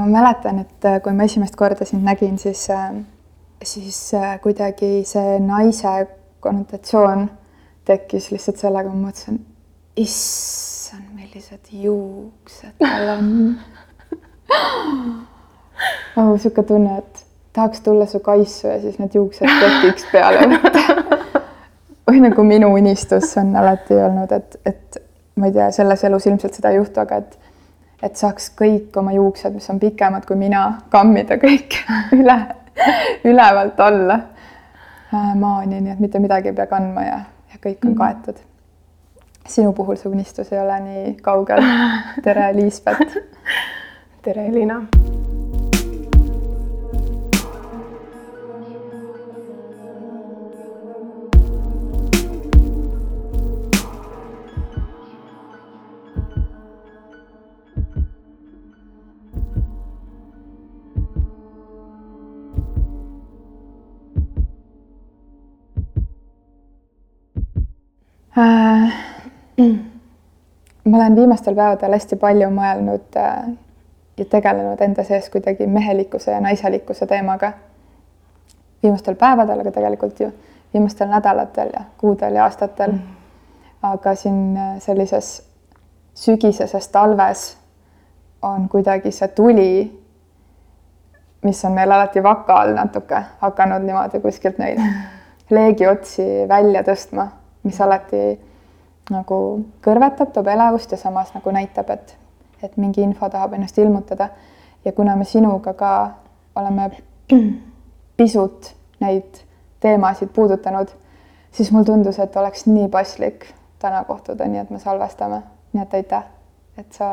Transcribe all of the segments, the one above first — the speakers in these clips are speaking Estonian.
ma mäletan, et äh, kui ma esimest korda sind nägin, siis, äh, siis kuidagi see naise konnotatsioon tekkis lihtsalt sellega, ma mõtlesin, issand, millised juuksed tal on oh,. niisugune tunne, et tahaks tulla su kaisu ja siis need juuksed tekiks peale võtta. või nagu minu unistus on alati olnud, et, et ma ei tea, selles elus ilmselt seda ei juhtu, aga et et saaks kõik oma juuksed, mis on pikemad kui mina, kammida kõik üle, ülevalt alla äh, maani, nii et mitte midagi ei pea kandma ja, ja kõik on mhm. kaetud. sinu puhul see unistus ei ole nii kaugel. tere, Liisbet. tere, Elina äh,? ma olen viimastel päevadel hästi palju mõelnud äh, ja tegelenud enda sees kuidagi mehelikkuse ja naiselikkuse teemaga. viimastel päevadel, aga tegelikult ju viimastel nädalatel ja kuudel ja aastatel mm.. aga siin äh, sellises sügiseses talves on kuidagi see tuli, mis on meil alati vaka all natuke hakanud niimoodi kuskilt neid leegiotsi välja tõstma mis alati nagu kõrvetab, toob elevust ja samas nagu näitab, et, et mingi info tahab ennast ilmutada. ja kuna me sinuga ka oleme pisut neid teemasid puudutanud, siis mul tundus, et oleks nii paslik täna kohtuda, nii et me salvestame. nii et aitäh, et sa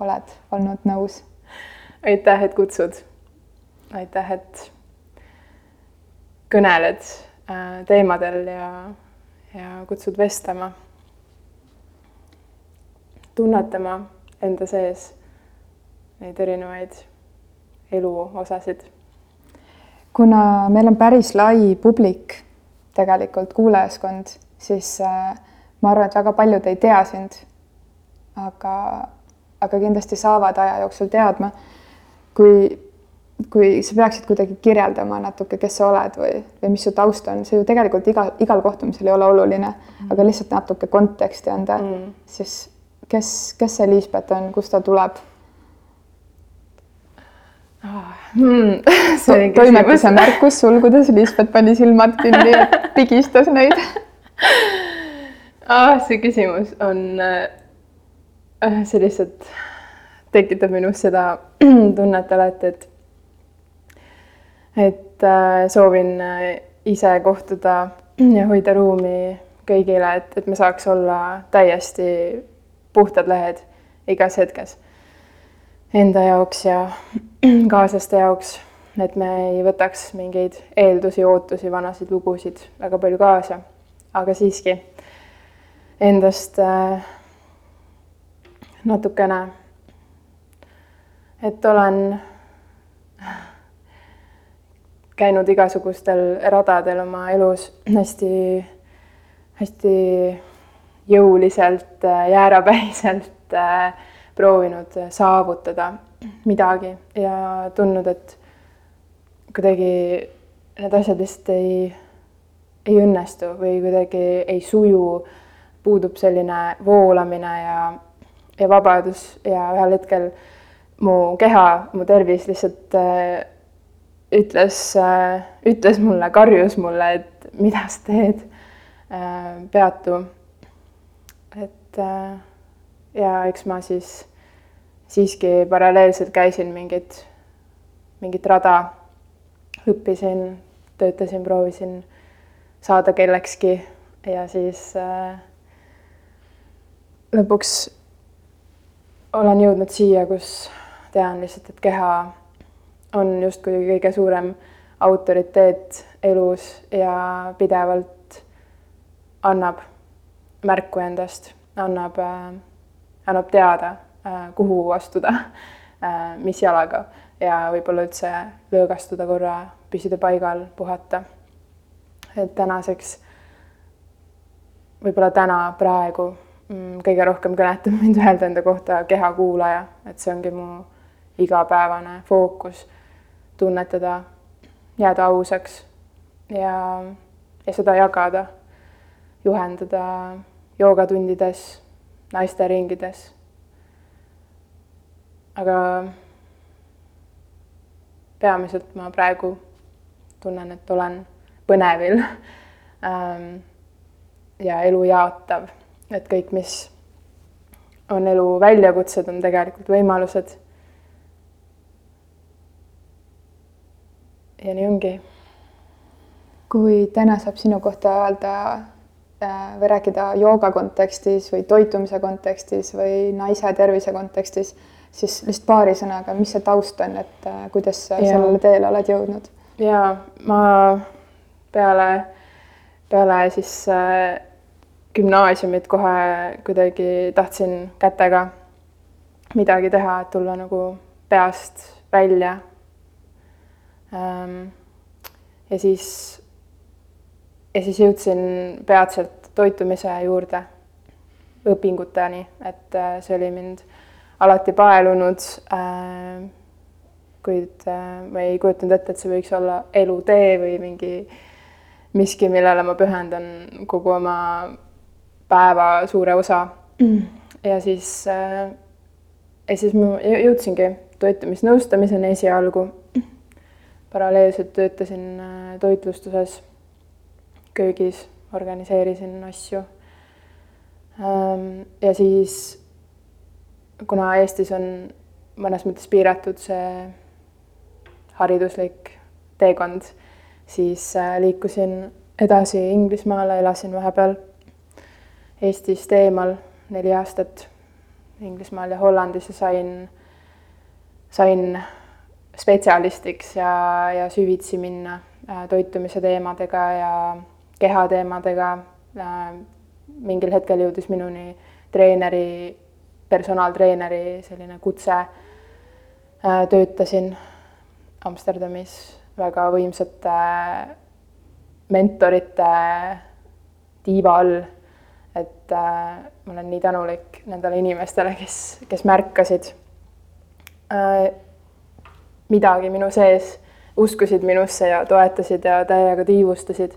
oled olnud nõus. aitäh, et kutsud. aitäh, et kõneled äh, teemadel ja ja kutsud vestlema, tunnetama enda sees neid erinevaid eluosasid. kuna meil on päris lai publik, tegelikult kuulajaskond, siis äh, ma arvan, et väga paljud ei tea sind. aga, aga kindlasti saavad aja jooksul teadma. kui kui sa peaksid kuidagi kirjeldama natuke, kes sa oled või, või mis su taust on, see ju tegelikult igal, igal kohtumisel ei ole oluline mm., aga lihtsalt natuke konteksti anda mm., siis kes, kes see Liisbet on, kust ta tuleb oh,? Hmm. toimetuse märkus sulgudes, Liisbet pani silmad kinni ja pigistas neid ah,. see küsimus on äh,, see lihtsalt tekitab minus seda tunnet alati, et et äh, soovin äh, ise kohtuda ja hoida ruumi kõigile, et, et me saaks olla täiesti puhtad lehed igas hetkes enda jaoks ja kaaslaste jaoks, et me ei võtaks mingeid eeldusi, ootusi, vanasid lugusid väga palju kaasa, aga siiski endast äh, natukene, et olen käinud igasugustel radadel oma elus hästi, hästi jõuliselt, jäärapäiselt äh, proovinud saavutada midagi ja tundnud, et kuidagi need asjad lihtsalt ei, ei õnnestu või kuidagi ei suju, puudub selline voolamine ja, ja vabadus ja ühel hetkel mu keha, mu tervis lihtsalt äh, ütles, äh, ütles mulle, karjus mulle, et mida sa teed, äh, peatu. et äh, ja eks ma siis siiski paralleelselt käisin mingit, mingit rada, õppisin, töötasin, proovisin saada kellekski ja siis lõpuks olen jõudnud siia, kus tean lihtsalt, et keha on justkui kõige suurem autoriteet elus ja pidevalt annab märku endast, annab äh,, annab teada äh,, kuhu astuda äh,, mis jalaga ja võib-olla üldse lõõgastuda korra, püsida paigal, puhata. et tänaseks, võib-olla täna, praegu mm, kõige rohkem kõnetab mind öelda enda kohta kehakuulaja, et see ongi mu igapäevane fookus, tunnetada, jääda ausaks ja, ja seda jagada, juhendada joogatundides, naisteringides. aga peamiselt ma praegu tunnen, et olen põnevil ähm, ja elu jaatav, et kõik, mis on elu väljakutsed, on tegelikult võimalused. Ja nii ongi. kui täna saab sinu kohta öelda äh, või rääkida jooga kontekstis või toitumise kontekstis või naise tervise kontekstis, siis lihtsalt paari sõnaga, mis see taust on, et äh, kuidas sa ja. sellele teele oled jõudnud? ja ma peale, peale siis äh, gümnaasiumit kohe kuidagi tahtsin kätega midagi teha, et tulla nagu peast välja. Ähm, ja siis, ja siis jõudsin peatselt toitumise juurde, õpinguteni, et äh, see oli mind alati paelunud. Äh, kuid äh, ma ei kujutanud ette, et see võiks olla elutee või mingi miski, millele ma pühendan kogu oma päeva suure osa mm.. ja siis ja siis ma jõudsingi toitumisnõustamiseni esialgu. Paralleelselt töötasin äh, toitlustuses, köögis, organiseerisin asju ähm,. ja siis, kuna Eestis on mõnes mõttes piiratud see hariduslik teekond, siis äh, liikusin edasi Inglismaale, elasin vahepeal Eestist eemal neli aastat Inglismaal ja Hollandis ja sain, sain spetsialistiks ja, ja süvitsi minna äh, toitumise teemadega ja kehateemadega äh,. mingil hetkel jõudis minuni treeneri, personaaltreeneri selline kutse äh,. töötasin Amsterdamis väga võimsate mentorite tiiva all et ma olen nii tänulik nendele inimestele, kes, kes märkasid midagi minu sees, uskusid minusse ja toetasid ja täiega tiivustasid.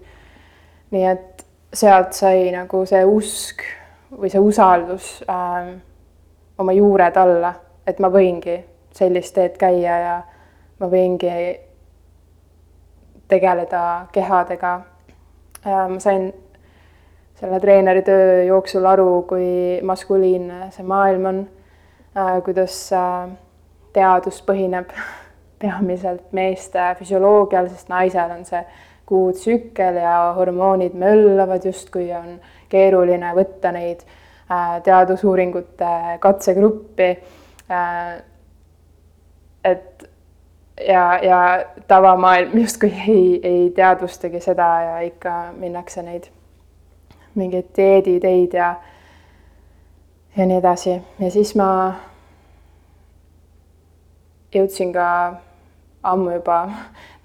nii et sealt sai nagu see usk või see usaldus äh, oma juured alla, et ma võingi sellist teed käia ja ma võingi tegeleda kehadega äh,. ma sain selle treeneri töö jooksul aru, kui maskuliinne see maailm on äh,, kuidas äh, teadus põhineb peamiselt meeste füsioloogial, sest naisel on see kuutsükkel ja hormoonid möllavad justkui on keeruline võtta neid äh, teadusuuringute katsegruppi äh,. et ja, ja tavamaailm justkui ei, ei teadvustagi seda ja ikka minnakse neid mingeid dieediteid ja, ja nii edasi ja siis ma jõudsin ka ammu juba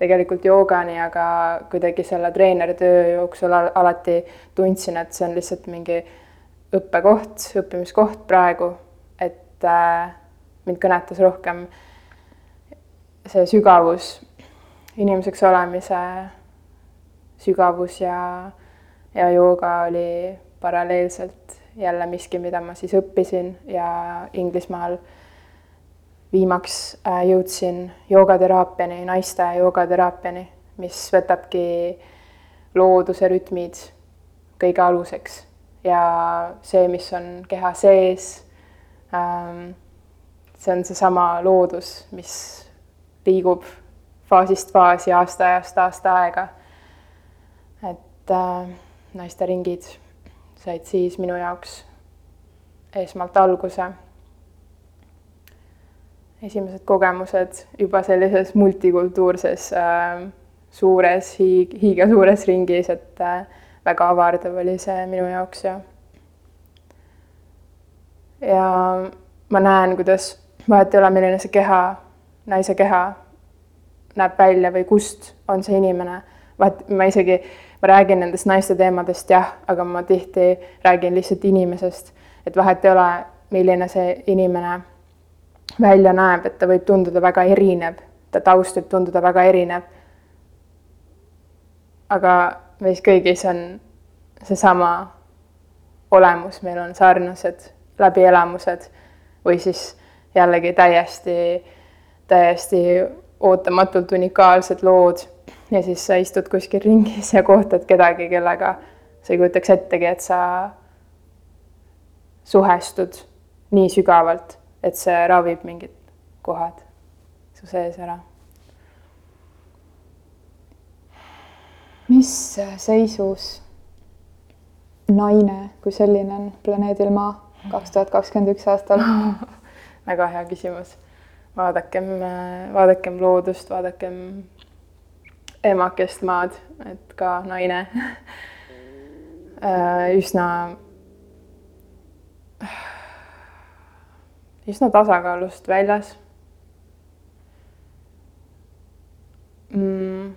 tegelikult joogani, aga kuidagi selle treeneri töö jooksul alati tundsin, et see on lihtsalt mingi õppekoht, õppimiskoht praegu, et äh, mind kõnetas rohkem see sügavus, inimeseks olemise sügavus ja ja jooga oli paralleelselt jälle miski, mida ma siis õppisin ja Inglismaal viimaks äh, jõudsin joogateraapiani, naiste joogateraapiani, mis võtabki looduse rütmid kõige aluseks ja see, mis on keha sees, ähm, see on seesama loodus, mis liigub faasist faasi, aasta-ajast aasta aega. et äh, naisteringid said siis minu jaoks esmalt alguse. Esimesed kogemused juba sellises multikultuurses äh, suures hiig-, hiigesuures ringis, et äh, väga avardav oli see minu jaoks ja ja ma näen, kuidas vahet ei ole, milline see keha, naise keha näeb välja või kust on see inimene, vaat ma isegi ma räägin nendest naiste teemadest jah, aga ma tihti räägin lihtsalt inimesest, et vahet ei ole, milline see inimene välja näeb, et ta võib tunduda väga erinev, ta taust võib tunduda väga erinev. aga meis kõigis on seesama olemus, meil on sarnased läbielamused või siis jällegi täiesti, täiesti ootamatult unikaalsed lood. Ja siis sa istud kuskil ringis ja kohtad kedagi, kellega sa ei kujutaks ettegi, et sa suhestud nii sügavalt, et see ravib mingid kohad su sees ära. mis seisus naine kui selline on planeedil Maa kaks tuhat kakskümmend üks aastal väga hea küsimus. vaadakem, vaadakem loodust, vaadakem emakest maad, et ka naine Äh, üsna, üsna tasakaalust väljas. Mm..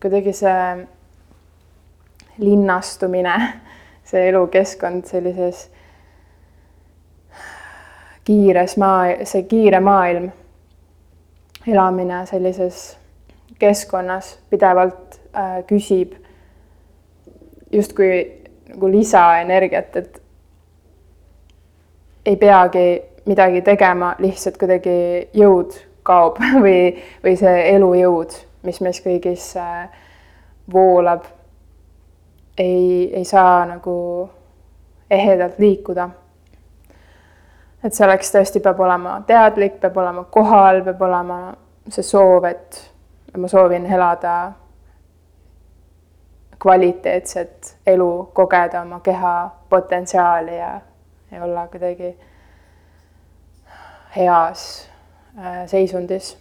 kuidagi see linnastumine, see elukeskkond sellises kiires maa, see kiire maailm, elamine sellises keskkonnas pidevalt äh, küsib justkui nagu lisaenergiat, et ei peagi midagi tegema, lihtsalt kuidagi jõud kaob või, või see elujõud, mis meis kõigis äh, voolab, ei, ei saa nagu ehedalt liikuda. et selleks tõesti peab olema teadlik, peab olema kohal, peab olema see soov, et ma soovin elada kvaliteetset elu, kogeda oma keha potentsiaali ja, ja olla kuidagi heas äh, seisundis.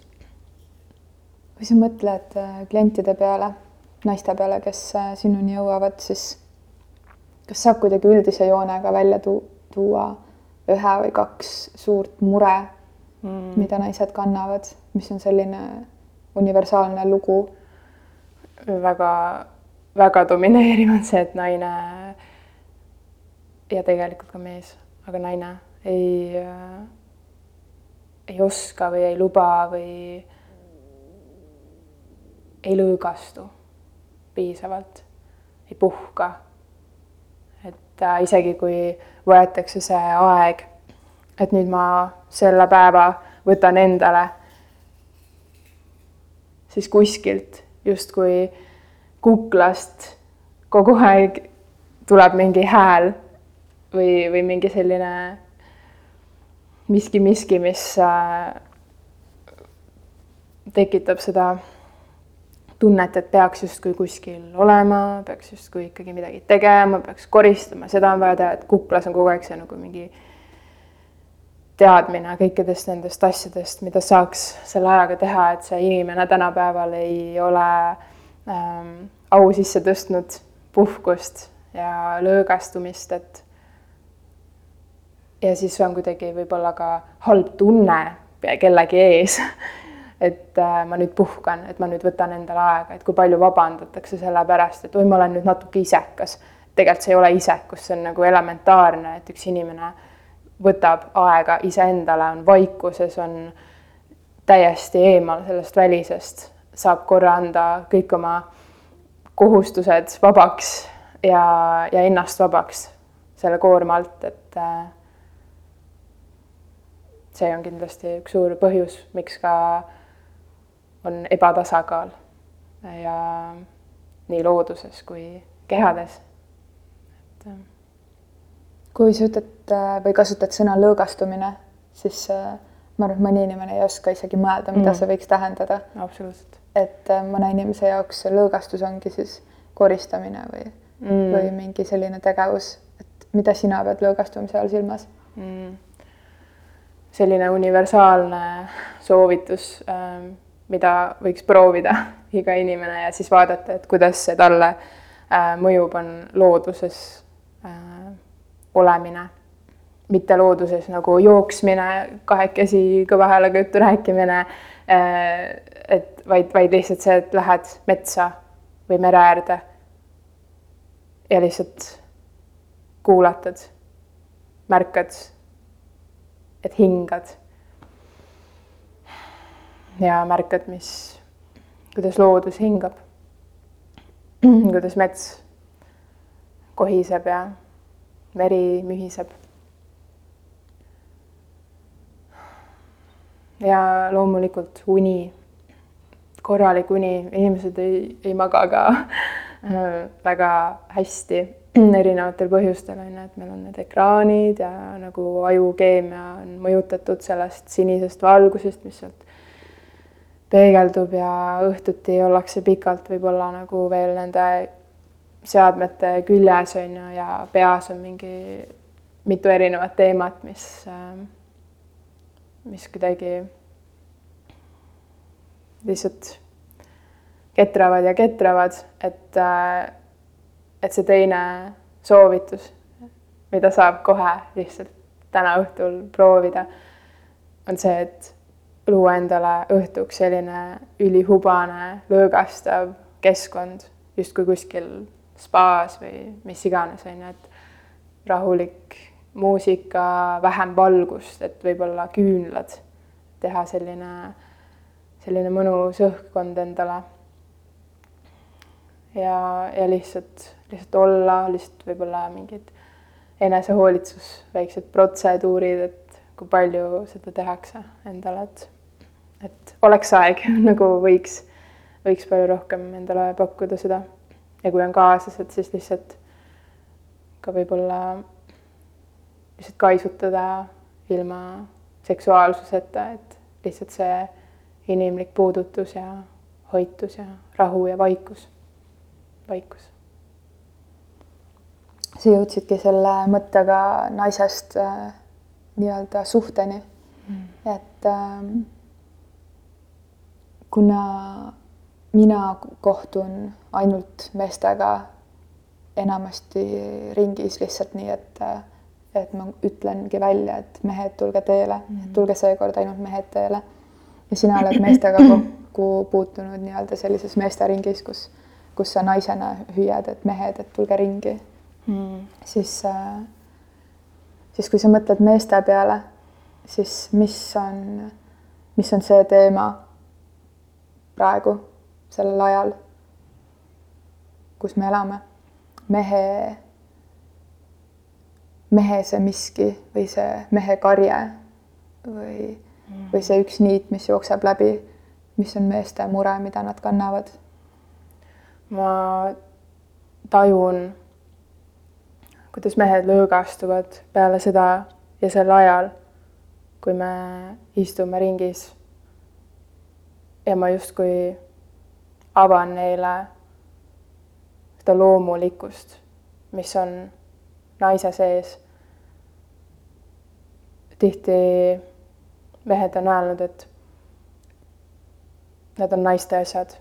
kui sa mõtled äh, klientide peale, naiste peale, kes äh, sinuni jõuavad, siis kas saab kuidagi üldise joonega välja tu tuua ühe või kaks suurt mure mm., mida naised kannavad, mis on selline universaalne lugu? väga väga domineeriv on see, et naine ja tegelikult ka mees, aga naine ei äh,, ei oska või ei luba või ei lõõgastu piisavalt, ei puhka. et äh, isegi kui võetakse see aeg, et nüüd ma selle päeva võtan endale, siis kuskilt justkui kuklast kogu aeg tuleb mingi hääl või, või mingi selline miski, miski, mis äh, tekitab seda tunnet, et peaks justkui kuskil olema, peaks justkui ikkagi midagi tegema, peaks koristama, seda on vaja teha, et kuklas on kogu aeg see nagu mingi teadmine kõikidest nendest asjadest, mida saaks selle ajaga teha, et see inimene tänapäeval ei ole ähm, au sisse tõstnud puhkust ja lõõgastumist, et ja siis on kuidagi võib-olla ka halb tunne kellegi ees et äh, ma nüüd puhkan, et ma nüüd võtan endale aega, et kui palju vabandatakse selle pärast, et oi, ma olen nüüd natuke isekas. tegelikult see ei ole isekus, see on nagu elementaarne, et üks inimene võtab aega iseendale, on vaikuses, on täiesti eemal sellest välisest, saab korra anda kõik oma kohustused vabaks ja, ja ennast vabaks selle koorma alt, et äh, see on kindlasti üks suur põhjus, miks ka on ebatasakaal ja nii looduses kui kehades. et äh, kui sa ütled äh, või kasutad sõna lõõgastumine, siis ma arvan, et mõni inimene ei oska isegi mõelda, mida mm. see võiks tähendada. absoluutselt et äh, mõne inimese jaoks lõõgastus ongi siis koristamine või mm., või mingi selline tegevus, et mida sina pead lõõgastumise all silmas mm.? Selline universaalne soovitus, ähm, mida võiks proovida iga inimene ja siis vaadata, et kuidas see talle äh, mõjub, on looduses äh, olemine. Mitte looduses nagu jooksmine, kahekesi kõva häälega juttu rääkimine, et vaid, vaid lihtsalt see, et lähed metsa või mere äärde ja lihtsalt kuulatad, märkad et hingad. ja märkad, mis, kuidas loodus hingab. kuidas mets kohiseb ja meri mühiseb. ja loomulikult uni, korralik uni, inimesed ei, ei maga ka väga hästi erinevatel põhjustel on ju, et meil on need ekraanid ja nagu ajukeemia on mõjutatud sellest sinisest valgusest, mis sealt peegeldub ja õhtuti ollakse pikalt võib-olla nagu veel nende seadmete küljes on ju ja peas on mingi mitu erinevat teemat, mis, mis kuidagi lihtsalt ketravad ja ketravad, et et see teine soovitus, mida saab kohe lihtsalt täna õhtul proovida, on see, et luua endale õhtuks selline ülihubane, lõõgastav keskkond, justkui kuskil spaas või mis iganes, on ju, et rahulik muusika, vähem valgust, et võib-olla küünlad, teha selline, selline mõnus õhkkond endale. Ja, ja lihtsalt lihtsalt olla, lihtsalt võib-olla mingid enesehoolitsus, väiksed protseduurid, et kui palju seda tehakse endale, et, et oleks aeg nagu võiks, võiks palju rohkem endale pakkuda seda. ja kui on kaaslased, siis lihtsalt ka võib-olla lihtsalt kaisutada ilma seksuaalsuseta, et lihtsalt see inimlik puudutus ja hoitus ja rahu ja vaikus, vaikus sa jõudsidki selle mõttega naisest äh, nii-öelda suhteni mm.. et äh, kuna mina kohtun ainult meestega enamasti ringis lihtsalt nii, et, äh, et ma ütlengi välja, et mehed, tulge teele mm., tulge seekord ainult mehed teele. ja sina oled meestega kokku puutunud nii-öelda sellises meesteringis, kus, kus sa naisena hüüad, et mehed, et tulge ringi mm., siis, äh, siis kui sa mõtled meeste peale, siis mis on, mis on see teema praegu, sellel ajal, kus me elame? mehe, mehe see miski või see mehe karje või mm., või see üks niit, mis jookseb läbi, mis on meeste mure, mida nad kannavad? Ma tajun kuidas mehed lõõgastuvad peale seda ja sel ajal, kui me istume ringis. ja ma justkui avan neile seda loomulikkust, mis on naise sees. tihti mehed on öelnud, et need on naiste asjad,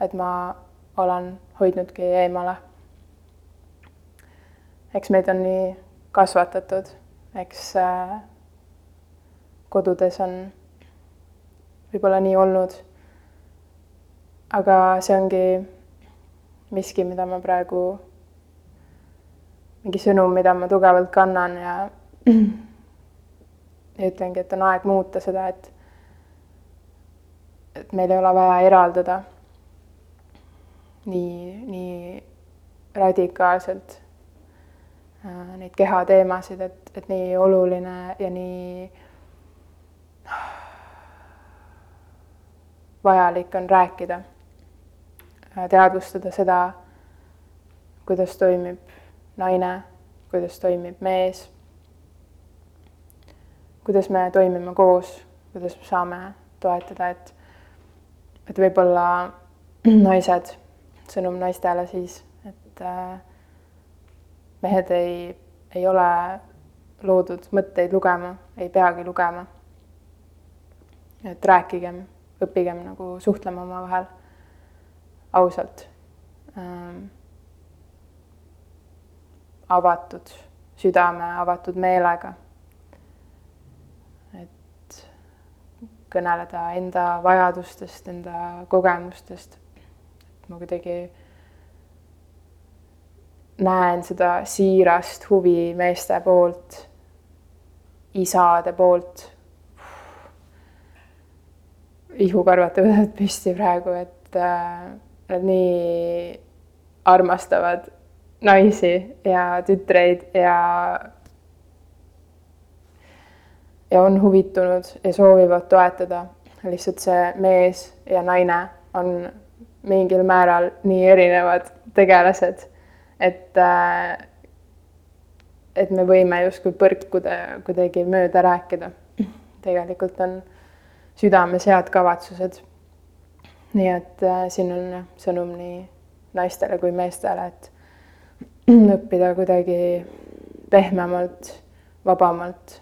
et ma olen hoidnudki eemale eks meid on nii kasvatatud, eks äh, kodudes on võib-olla nii olnud. aga see ongi miski, mida ma praegu, mingi sõnum, mida ma tugevalt kannan ja ja ütlengi, et on aeg muuta seda, et et meil ei ole vaja eraldada nii, nii radikaalselt Äh, neid kehateemasid, et, et nii oluline ja nii vajalik on rääkida, äh, teadvustada seda, kuidas toimib naine, kuidas toimib mees, kuidas me toimime koos, kuidas me saame toetada, et, et võib-olla naised, sõnum naistele siis, et äh, mehed ei, ei ole loodud mõtteid lugema, ei peagi lugema. et rääkigem, õppigem nagu suhtlema omavahel ausalt ähm,. avatud südame, avatud meelega. et kõneleda enda vajadustest, enda kogemustest. Ma kuidagi näen seda siirast huvi meeste poolt isade poolt. ihukarvad tõusevad püsti praegu, et äh, nad nii armastavad naisi ja tütreid ja ja on huvitunud ja soovivad toetada. lihtsalt see mees ja naine on mingil määral nii erinevad tegelased, et äh, et me võime justkui põrkuda kuidagi mööda rääkida. tegelikult on südames head kavatsused. nii et äh, siin on sõnum nii naistele kui meestele, et õppida kuidagi pehmemalt, vabamalt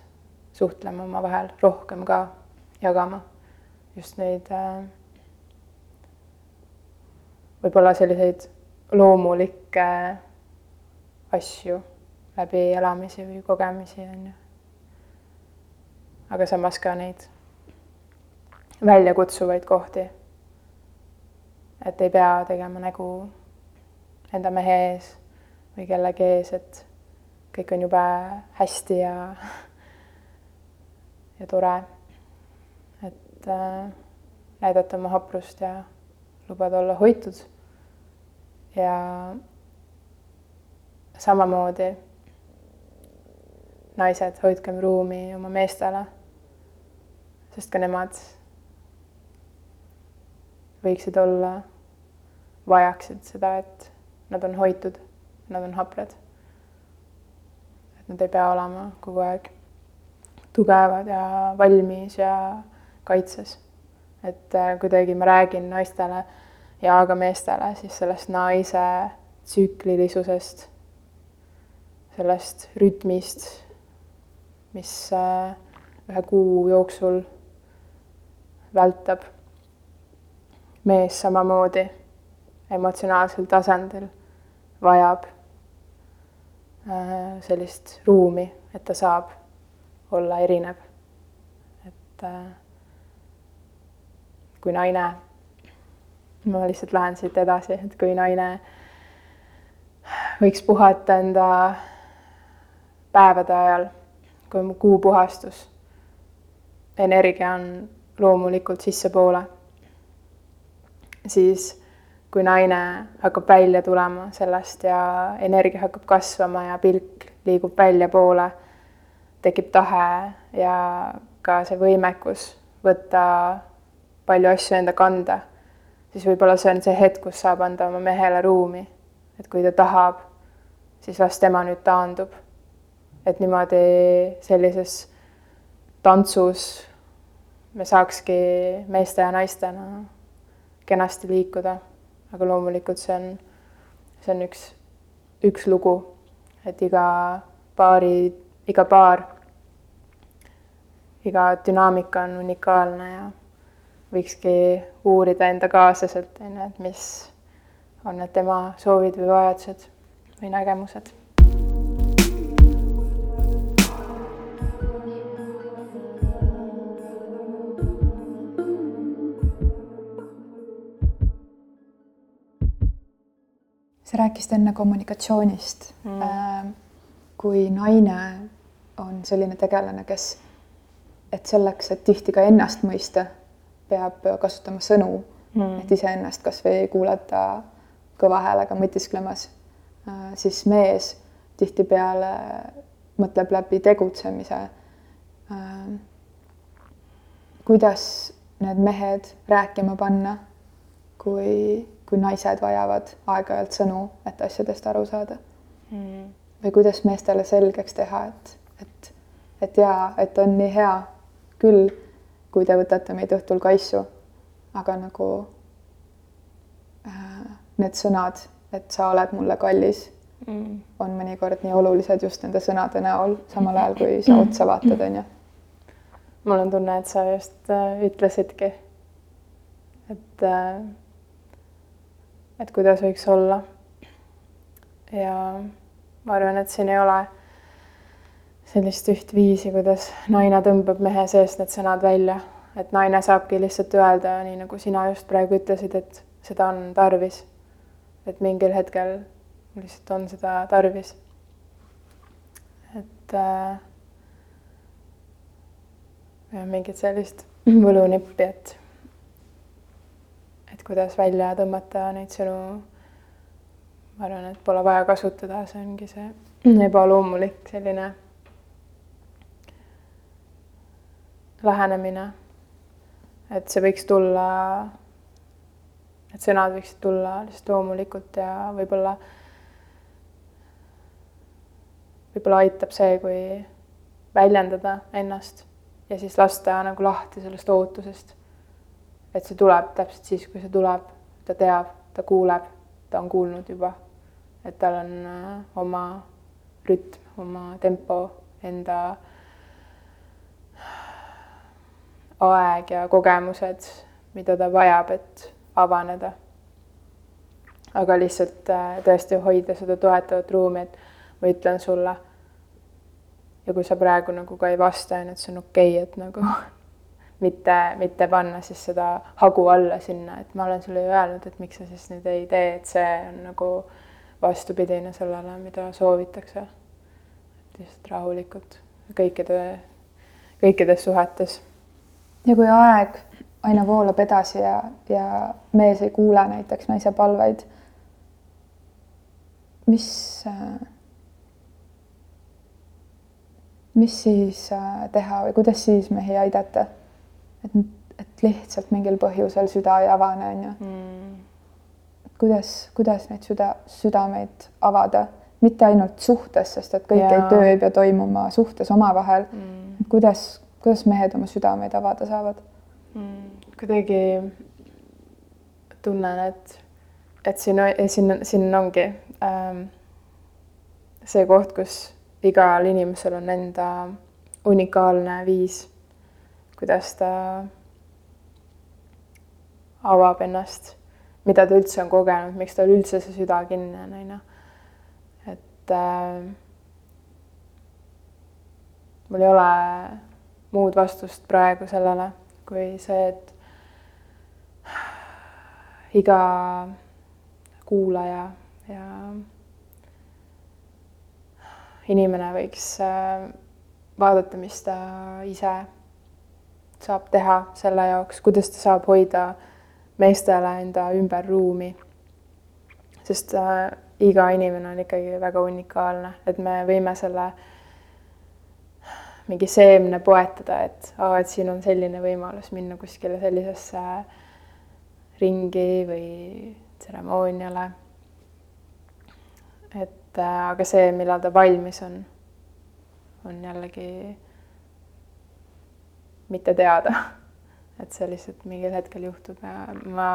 suhtlema omavahel, rohkem ka jagama just neid äh, võib-olla selliseid loomulikke asju läbi elamisi või kogemisi, on ju. aga samas ka neid väljakutsuvaid kohti. et ei pea tegema nägu enda mehe ees või kellegi ees, et kõik on jube hästi ja, ja tore. et äh, näidata oma haprust ja lubada olla hoitud. Ja samamoodi naised, hoidkem ruumi oma meestele. sest ka nemad võiksid olla, vajaksid seda, et nad on hoitud, nad on haprad. et nad ei pea olema kogu aeg tugevad ja valmis ja kaitses. et äh, kuidagi ma räägin naistele ja ka meestele siis sellest naise tsüklilisusest, sellest rütmist mis äh, ühe kuu jooksul vältab. mees samamoodi emotsionaalsel tasandil vajab äh, sellist ruumi, et ta saab olla erinev. et äh, kui naine, ma lihtsalt lähen siit edasi, et kui naine võiks puhata enda päevade ajal kui kuupuhastus. energia on loomulikult sissepoole. siis kui naine hakkab välja tulema sellest ja energia hakkab kasvama ja pilk liigub väljapoole, tekib tahe ja ka see võimekus võtta palju asju enda kanda, siis võib-olla see on see hetk, kus saab anda oma mehele ruumi. et kui ta tahab, siis las tema nüüd taandub et niimoodi sellises tantsus me saakski meeste ja naistena kenasti liikuda. aga loomulikult see on, see on üks, üks lugu, et iga paari, iga paar, iga dünaamika on unikaalne ja võikski uurida enda kaaslaselt, on ju, et mis on need tema soovid või vajadused või nägemused. Sa rääkisid enne kommunikatsioonist. Mm.. Äh, kui naine on selline tegelane, kes, et selleks, et tihti ka ennast mõista, peab kasutama sõnu mm., et iseennast kasvõi kuulata kõva häälega mõtisklemas, äh, siis mees tihtipeale mõtleb läbi tegutsemise. Äh, kuidas need mehed rääkima panna, kui kui naised vajavad aeg-ajalt sõnu, et asjadest aru saada mm.. või kuidas meestele selgeks teha, et, et, et jaa, et on nii hea küll, kui te võtate meid õhtul kaisu, aga nagu äh, need sõnad, et sa oled mulle kallis mm., on mõnikord nii olulised just nende sõnade näol, samal ajal kui sa otsa vaatad, on ju. mul on tunne, et sa just äh, ütlesidki, et äh, et kuidas võiks olla. ja ma arvan, et siin ei ole sellist üht viisi, kuidas naine tõmbab mehe seest need sõnad välja, et naine saabki lihtsalt öelda, nii nagu sina just praegu ütlesid, et seda on tarvis. et mingil hetkel lihtsalt on seda tarvis. et äh, ja mingit sellist võlunippi, et et kuidas välja tõmmata neid sõnu. ma arvan, et pole vaja kasutada, see ongi see ebaloomulik selline lähenemine. et see võiks tulla, et sõnad võiksid tulla lihtsalt loomulikult ja võib-olla, võib-olla aitab see, kui väljendada ennast ja siis lasta nagu lahti sellest ootusest. et see tuleb täpselt siis, kui see tuleb, ta teab, ta kuuleb, ta on kuulnud juba, et tal on äh, oma rütm, oma tempo, enda aeg ja kogemused, mida ta vajab, et avaneda. aga lihtsalt äh, tõesti hoida seda toetavat ruumi, et ma ütlen sulle. ja kui sa praegu nagu ka ei vasta, on ju, et see on okei okay,, et nagu mitte, mitte panna siis seda hagu alla sinna, et ma olen sulle ju öelnud, et miks sa siis nüüd ei tee, et see on nagu vastupidine sellele, mida soovitakse. lihtsalt rahulikult kõikide, kõikides suhetes ja kui aeg aina voolab edasi ja, ja mees ei kuule näiteks naise palveid, mis, mis siis äh, teha või kuidas siis mehi aidata? et, et lihtsalt mingil põhjusel süda ei avane, on ju. Mm.. kuidas, kuidas neid süda, südameid avada, mitte ainult suhtes, sest et kõik ja. ei töö ei pea toimuma suhtes omavahel. Mm.. kuidas kuidas mehed oma südameid avada saavad mm,? kuidagi tunnen, et, et siin, siin, siin ongi ähm, see koht, kus igal inimesel on enda unikaalne viis, kuidas ta avab ennast, mida ta üldse on kogenud, miks tal üldse see süda kinni on, on ju. et äh, mul ei ole muud vastust praegu sellele, kui see, et iga kuulaja ja inimene võiks äh, vaadata, mis ta ise saab teha selle jaoks, kuidas ta saab hoida meestele enda ümber ruumi. sest äh, iga inimene on ikkagi väga unikaalne, et me võime selle äh, mingi seemne poetada, et aa, et siin on selline võimalus minna kuskile sellisesse ringi või tseremooniale. et äh, aga see, millal ta valmis on, on jällegi mitte teada. et see lihtsalt mingil hetkel juhtub ja ma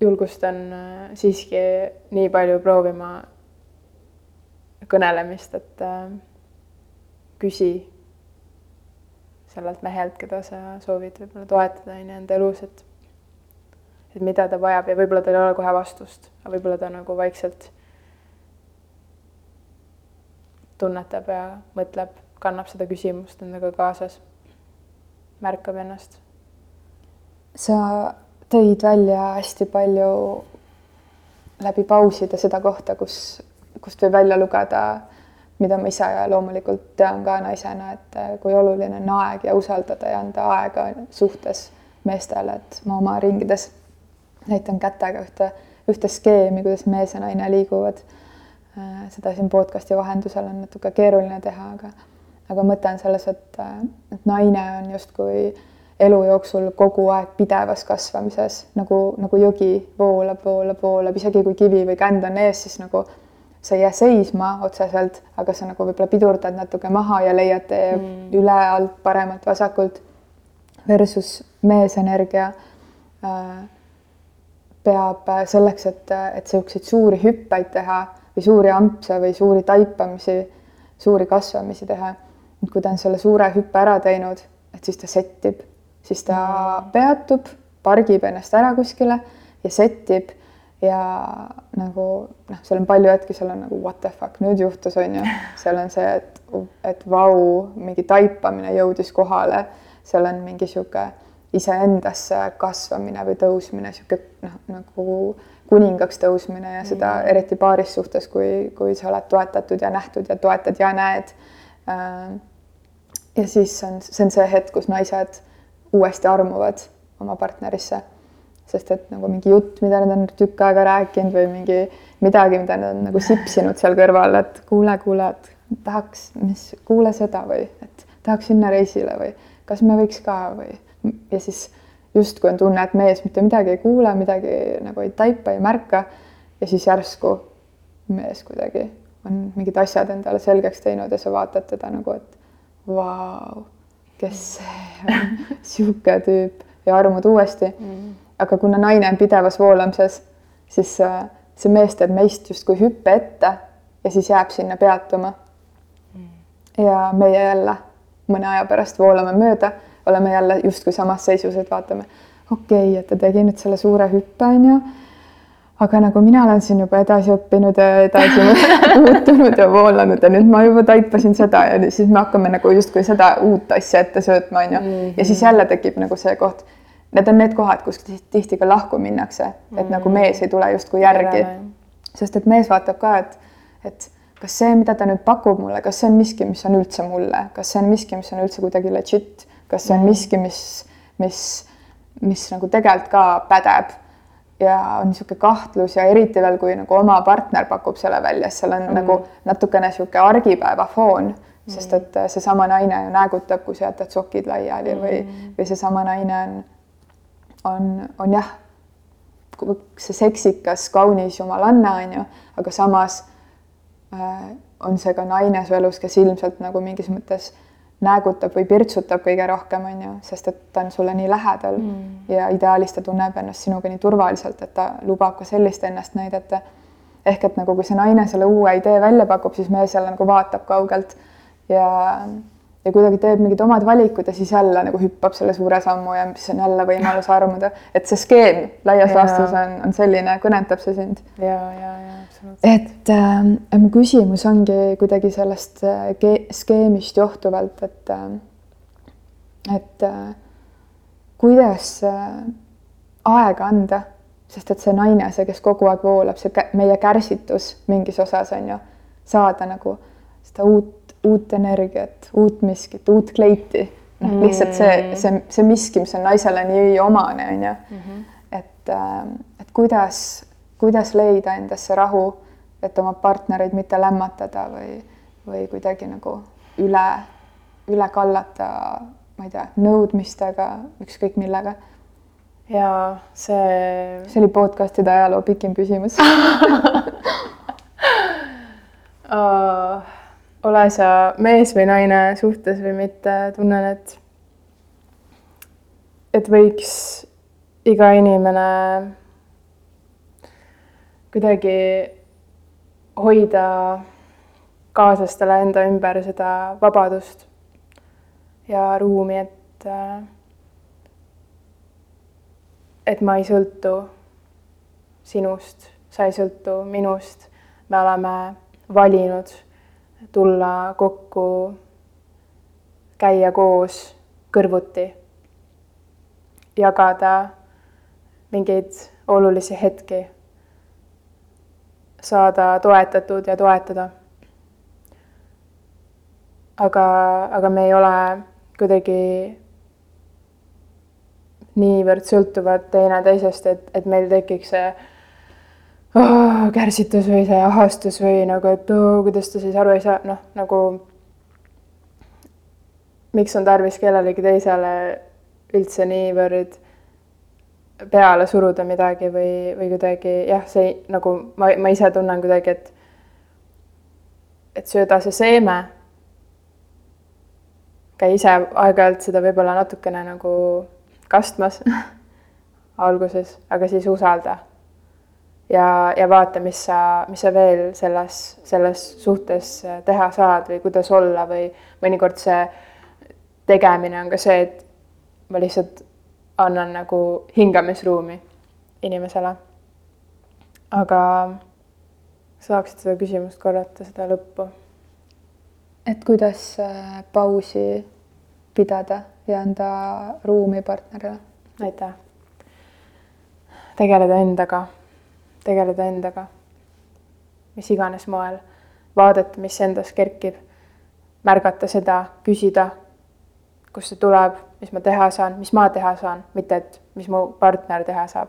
julgustan äh, siiski nii palju proovima kõnelemist, et äh, küsi sellelt mehelt, keda sa soovid võib-olla toetada, on ju, enda elus, et et mida ta vajab ja võib-olla tal ei ole kohe vastust, aga võib-olla ta nagu vaikselt tunnetab ja mõtleb, kannab seda küsimust endaga kaasas, märkab ennast. sa tõid välja hästi palju läbi pauside seda kohta, kus kust võib välja lugeda, mida ma ise loomulikult tean ka naisena, et eh, kui oluline on aeg ja usaldada ja anda aega suhtes meestele, et ma oma ringides näitan kätega ühte, ühte skeemi, kuidas mees ja naine liiguvad. Eh, seda siin podcast'i vahendusel on natuke keeruline teha, aga, aga mõte on selles, et, eh, et naine on justkui elu jooksul kogu aeg pidevas kasvamises, nagu, nagu jõgi voolab, voolab, voolab, isegi kui kivi või känd on ees, siis nagu sa ei jää seisma otseselt, aga sa nagu võib-olla pidurdad natuke maha ja leiad tee mm. üle, alt, paremalt, vasakult. Versus meesenergia äh, peab selleks, et, et niisuguseid suuri hüppeid teha või suuri ampse või suuri taipamisi, suuri kasvamisi teha. kui ta on selle suure hüppe ära teinud, et siis ta settib, siis ta mm. peatub, pargib ennast ära kuskile ja settib ja nagu noh, seal on palju hetki, seal on nagu what the fuck nüüd juhtus, on ju, seal on see, et, et vau, mingi taipamine jõudis kohale, seal on mingi sihuke iseendasse kasvamine või tõusmine, sihuke noh, nagu kuningaks tõusmine ja seda mm. eriti paaris suhtes, kui, kui sa oled toetatud ja nähtud ja toetad ja näed äh,. ja siis on, see on see hetk, kus naised uuesti armuvad oma partnerisse. Sest et nagu mingi jutt, mida nad on tükk aega rääkinud või mingi midagi, mida nad on nagu sipsinud seal kõrval, et kuule, kuule, et tahaks, mis, kuule seda või et tahaks sinna reisile või kas me võiks ka või ja siis justkui on tunne, et mees mitte midagi ei kuule, midagi nagu ei taipa, ei märka ja siis järsku mees kuidagi on mingid asjad endale selgeks teinud ja sa vaatad teda nagu, et vau, kes see on, sihuke tüüp ja armud uuesti. Mm.. Aga kuna naine on pidevas voolamises, siis äh, see mees teeb meist justkui hüppe ette ja siis jääb sinna peatuma mm.. ja meie jälle mõne aja pärast voolame mööda, oleme jälle justkui samas seisus, et vaatame, okei okay,, et ta tegi nüüd selle suure hüppe, onju aga nagu mina olen siin juba edasi õppinud ja edasi muutunud ja voolanud ja nüüd ma juba taipasin seda ja siis me hakkame nagu justkui seda uut asja ette söötma, onju. ja siis jälle tekib nagu see koht. Need on need kohad, kus tihti ka lahku minnakse, et mm nagu mees ei tule justkui järgi. sest et mees vaatab ka, et, et kas see, mida ta nüüd pakub mulle, kas see on miski, mis on üldse mulle, kas see on miski, mis on üldse kuidagi legit, kas see on mhm. miski, mis, mis, mis nagu tegelikult ka pädeb ja on niisugune kahtlus ja eriti veel, kui nagu oma partner pakub selle välja, siis seal on mm. nagu natukene niisugune argipäeva foon mm., sest et äh, seesama naine ju näägutab, kui sa jätad sokid laiali mm. või, või seesama naine on, on, on jah, see seksikas, kaunis jumalanne on ju, aga samas äh, on see ka naine su elus, kes ilmselt nagu mingis mõttes näägutab või pirtsutab kõige rohkem, on ju, sest et ta on sulle nii lähedal mm. ja ideaalis ta tunneb ennast sinuga nii turvaliselt, et ta lubab ka sellist ennast näidata. ehk et nagu, kui see naine selle uue idee välja pakub, siis mees jälle nagu vaatab kaugelt ja ja kuidagi teeb mingid omad valikud ja siis jälle nagu hüppab selle suure sammu ja siis on jälle võimalus armuda, et see skeem laias laastus on, on selline, kõnetab see sind? ja, ja, ja absoluutselt. et äh, mu küsimus ongi kuidagi sellest äh, skeemist johtuvalt, et äh, et äh, kuidas äh, aega anda, sest et see naine, see, kes kogu aeg voolab, see meie kärsitus mingis osas on ju, saada nagu seda uut uut energiat, uut miskit, uut kleiti. noh mm., lihtsalt see, see, see miski, mis on naisele nii omane, on ju. Mhm. et, äh, et kuidas, kuidas leida endasse rahu, et oma partnereid mitte lämmatada või, või kuidagi nagu üle, üle kallata, ma ei tea, nõudmistega, ükskõik millega ja see. see oli podcast'ide ajaloo pikim küsimus uh ole sa mees või naine suhtes või mitte, tunnen, et et võiks iga inimene kuidagi hoida kaaslastele enda ümber seda vabadust ja ruumi, et et ma ei sõltu sinust, sa ei sõltu minust, me oleme valinud tulla kokku, käia koos kõrvuti, jagada mingeid olulisi hetki, saada toetatud ja toetada. aga, aga me ei ole kuidagi niivõrd sõltuvad teineteisest, et, et meil tekiks see oh, kärsitus või see ahastus või nagu, et oh, kuidas ta siis aru ei saa, noh, nagu miks on tarvis kellelegi teisele üldse niivõrd peale suruda midagi või, või kuidagi jah, see nagu ma, ma ise tunnen kuidagi, et et sööda see seeme, käi ise aeg-ajalt seda võib-olla natukene nagu kastmas alguses, aga siis usalda ja, ja vaata, mis sa, mis sa veel selles, selles suhtes teha saad või kuidas olla või mõnikord see tegemine on ka see, et ma lihtsalt annan nagu hingamisruumi inimesele. aga saaksid seda küsimust korrata, seda lõppu? et kuidas äh, pausi pidada ja anda ruumi partnerile? aitäh. tegeleda endaga tegeleda endaga, mis iganes moel, vaadata, mis endas kerkib, märgata seda, küsida, kust see tuleb, mis ma teha saan, mis ma teha saan, mitte et mis mu partner teha saab.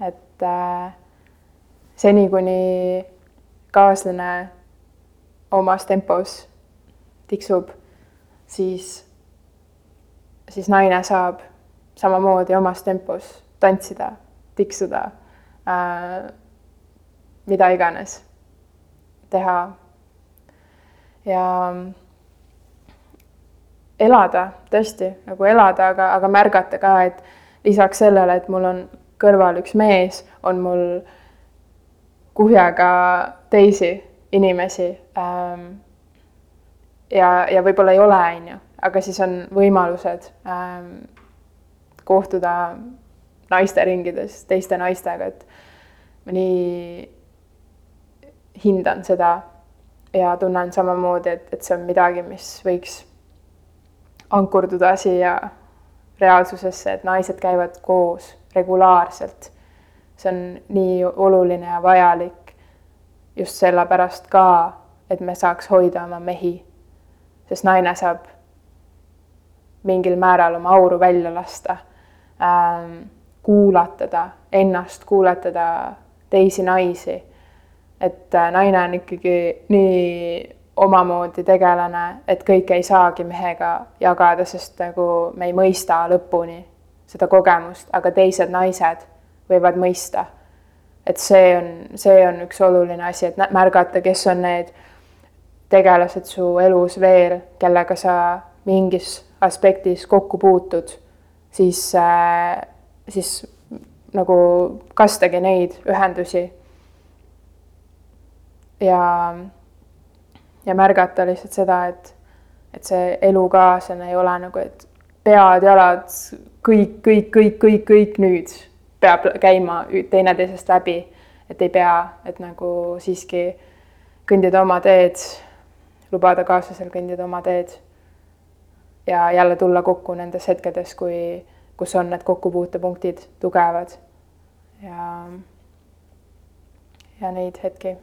et äh, seni, kuni kaaslane omas tempos tiksub, siis, siis naine saab samamoodi omas tempos tantsida, tiksuda äh,, mida iganes teha. ja elada, tõesti nagu elada, aga, aga märgata ka, et lisaks sellele, et mul on kõrval üks mees, on mul kuhjaga teisi inimesi ähm,. ja, ja võib-olla ei ole, on ju, aga siis on võimalused ähm, kohtuda naisteringides teiste naistega, et ma nii hindan seda ja tunnen samamoodi, et, et see on midagi, mis võiks ankurduda siia reaalsusesse, et naised käivad koos regulaarselt. see on nii oluline ja vajalik just sellepärast ka, et me saaks hoida oma mehi. sest naine saab mingil määral oma auru välja lasta ähm,, kuulatada ennast, kuulatada teisi naisi. et äh, naine on ikkagi nii omamoodi tegelane, et kõike ei saagi mehega jagada, sest nagu me ei mõista lõpuni seda kogemust, aga teised naised võivad mõista. et see on, see on üks oluline asi, et märgata, kes on need tegelased su elus veel, kellega sa mingis aspektis kokku puutud, siis äh,, siis nagu kastage neid ühendusi. ja ja märgata lihtsalt seda, et, et see elukaaslane ei ole nagu, et pead-jalad, kõik, kõik, kõik, kõik, kõik nüüd peab käima teineteisest läbi, et ei pea, et nagu siiski kõndida oma teed, lubada kaaslasel kõndida oma teed. ja jälle tulla kokku nendes hetkedes, kui, kus on need kokkupuutepunktid tugevad. Ja, ja neid hetki.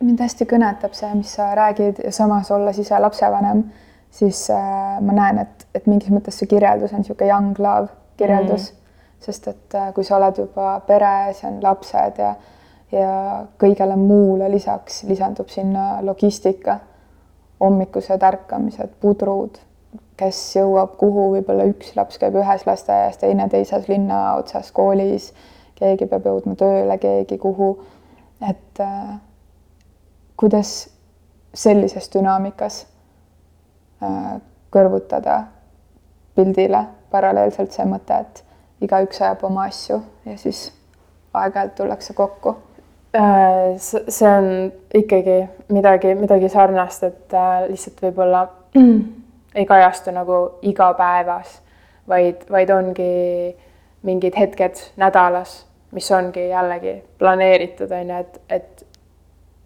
Mind hästi kõnetab see, mis sa räägid ja samas olles ise lapsevanem, siis äh, ma näen, et, et mingis mõttes see kirjeldus on niisugune young love kirjeldus. Mm, sest et äh, kui sa oled juba peres ja on lapsed ja ja kõigele muule lisaks lisandub sinna logistika, hommikused ärkamised, pudrud, kes jõuab kuhu, võib-olla üks laps käib ühes lasteaias, teine teises linna otsas koolis, keegi peab jõudma tööle, keegi kuhu, et äh, kuidas sellises dünaamikas äh, kõrvutada pildile paralleelselt see mõte, et igaüks ajab oma asju ja siis aeg-ajalt tullakse kokku? Äh, see on ikkagi midagi, midagi sarnast, et äh, lihtsalt võib-olla ei kajastu nagu igapäevas, vaid, vaid ongi mingid hetked nädalas, mis ongi jällegi planeeritud, on ju, et, et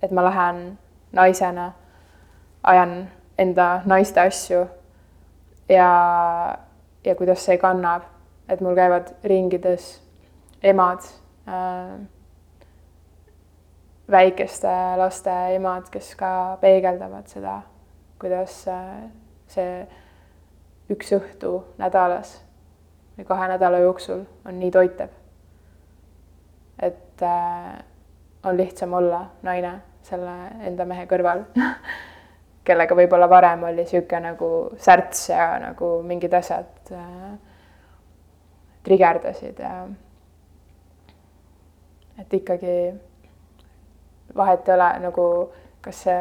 et ma lähen naisena, ajan enda naiste asju ja, ja kuidas see kannab, et mul käivad ringides emad äh,, väikeste laste emad, kes ka peegeldavad seda, kuidas äh, see üks õhtu nädalas või kahe nädala jooksul on nii toitev. et äh, on lihtsam olla naine selle enda mehe kõrval kellega võib-olla varem oli niisugune nagu särts ja nagu mingid asjad äh, trigerdasid ja et ikkagi vahet ei ole nagu, kas see,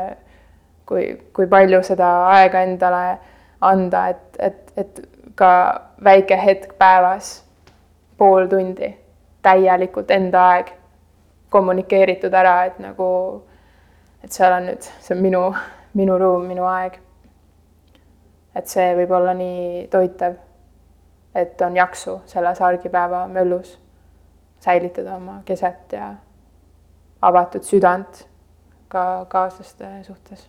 kui, kui palju seda aega endale anda, et, et, et ka väike hetk päevas, pool tundi, täielikult enda aeg kommunikeeritud ära, et nagu et seal on nüüd, see on minu, minu ruum, minu aeg. et see võib olla nii toitev, et on jaksu selles argipäeva möllus säilitada oma keset ja avatud südant ka kaaslaste suhtes.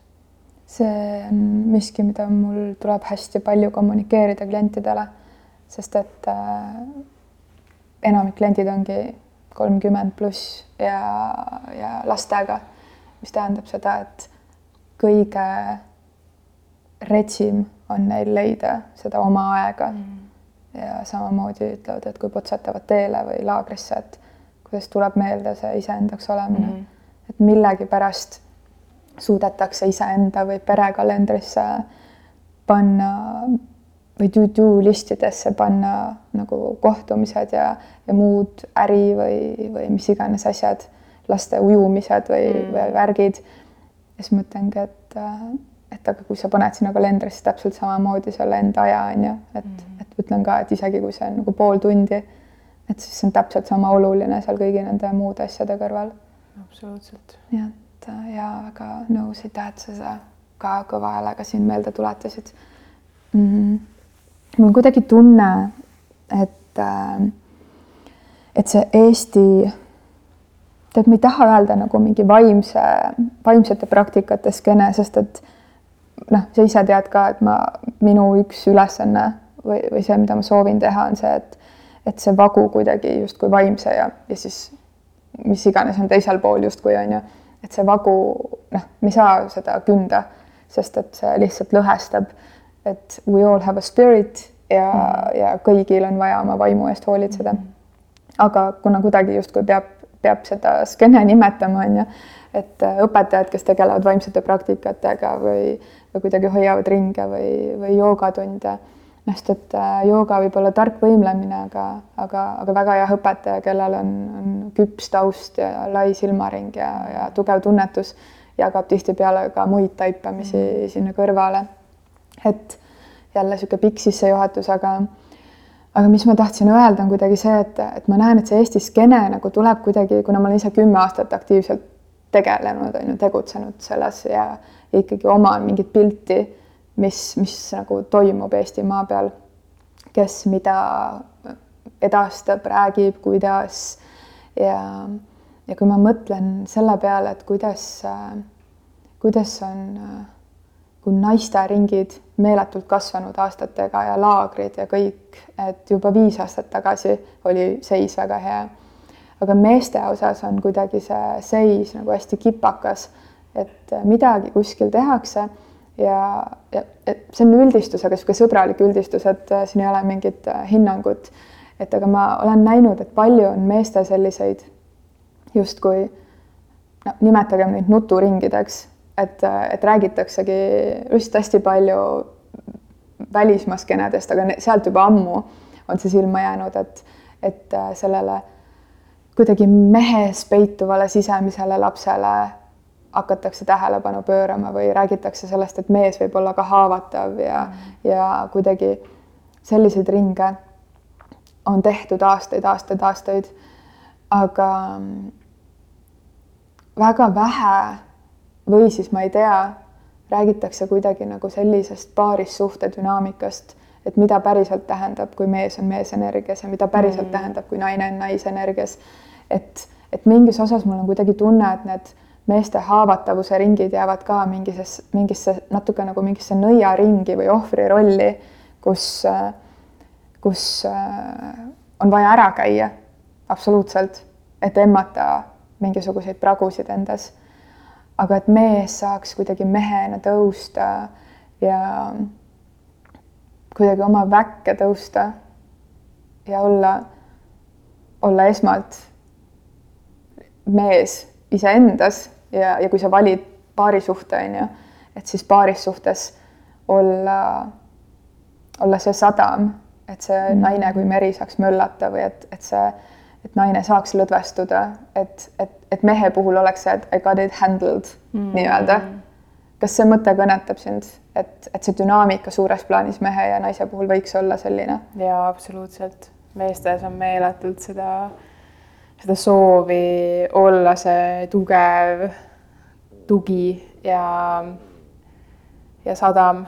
see on miski, mida mul tuleb hästi palju kommunikeerida klientidele, sest et äh, enamik kliendid ongi kolmkümmend pluss ja, ja lastega, mis tähendab seda, et kõige retsim on neil leida seda oma aega mm. ja samamoodi ütlevad, et kui potsetavad teele või laagrisse, et kuidas tuleb meelde see iseendaks olemine mm. -hmm. et millegipärast suudetakse iseenda või perekalendrisse panna või to-do listidesse panna nagu kohtumised ja, ja muud äri või, või mis iganes asjad, laste ujumised või mm., või värgid. ja siis mõtlengi, et, et aga kui sa paned sinna kalendrisse täpselt samamoodi selle enda aja on ju, et mm., et ütlen ka, et isegi kui see on nagu pool tundi, et siis see on täpselt sama oluline seal kõigi nende muude asjade kõrval. absoluutselt. nii et ja väga nõus, aitäh, et sa seda ka kõva häälega siin meelde tuletasid mm. -hmm mul on kuidagi tunne, et, äh, et see Eesti, tead, ma ei taha öelda nagu mingi vaimse, vaimsete praktikate skeene, sest et noh, sa ise tead ka, et ma, minu üks ülesanne või, või see, mida ma soovin teha, on see, et, et see vagu kuidagi justkui vaimse ja, ja siis mis iganes on teisel pool justkui on ju, et see vagu, noh, me ei saa seda künda, sest et see lihtsalt lõhestab et we all have a spirit ja mm., ja kõigil on vaja oma vaimu eest hoolitseda. aga kuna kuidagi justkui peab, peab seda skeene nimetama, on ju, et äh, õpetajad, kes tegelevad vaimsete praktikatega või, või kuidagi hoiavad ringe või, või joogatunde, noh, sest et äh, jooga võib olla tark võimlemine, aga, aga, aga väga hea õpetaja, kellel on, on küps taust ja lai silmaring ja, ja tugev tunnetus, jagab tihtipeale ka muid taipamisi mm. sinna kõrvale et jälle niisugune pikk sissejuhatus, aga aga mis ma tahtsin öelda, on kuidagi see, et, et ma näen, et see Eesti skeene nagu tuleb kuidagi, kuna ma olen ise kümme aastat aktiivselt tegelenud, on ju, tegutsenud selles ja, ja ikkagi oman mingit pilti, mis, mis nagu toimub Eestimaa peal, kes mida edastab, räägib, kuidas. Ja, ja kui ma mõtlen selle peale, et kuidas, kuidas on kui naisteringid meeletult kasvanud aastatega ja laagrid ja kõik, et juba viis aastat tagasi oli seis väga hea. aga meeste osas on kuidagi see seis nagu hästi kipakas, et midagi kuskil tehakse ja, ja see on üldistus, aga niisugune sõbralik üldistus, et siin ei ole mingit hinnangut. et aga ma olen näinud, et palju on meestel selliseid justkui no nimetagem neid nuturingideks et, et räägitaksegi just hästi palju välismaa skeenedest, aga sealt juba ammu on see silma jäänud, et, et äh, sellele kuidagi mehes peituvale sisemisele lapsele hakatakse tähelepanu pöörama või räägitakse sellest, et mees võib olla ka haavatav ja mm., ja kuidagi selliseid ringe on tehtud aastaid, aastaid, aastaid. aga väga vähe või siis ma ei tea, räägitakse kuidagi nagu sellisest paarissuhte dünaamikast, et mida päriselt tähendab, kui mees on meesenergias ja mida päriselt mm. tähendab, kui naine on naisenergias. et, et mingis osas mul on kuidagi tunne, et need meeste haavatavuse ringid jäävad ka mingisse, mingisse natuke nagu mingisse nõiaringi või ohvri rolli, kus, kus on vaja ära käia absoluutselt, et emmata mingisuguseid pragusid endas. Aga et mees saaks kuidagi mehena tõusta ja kuidagi oma väkke tõusta ja olla, olla esmalt mees iseendas ja, ja kui sa valid paarisuhte, on ju, et siis paarissuhtes olla, olla see sadam, et see mm. naine kui meri saaks möllata või et, et see et naine saaks lõdvestuda, et, et, et mehe puhul oleks see, et I got it handled mm. nii-öelda. kas see mõte kõnetab sind, et, et see dünaamika suures plaanis mehe ja naise puhul võiks olla selline? jaa, absoluutselt. meestes on meeletult seda, seda soovi olla see tugev tugi ja, ja sadam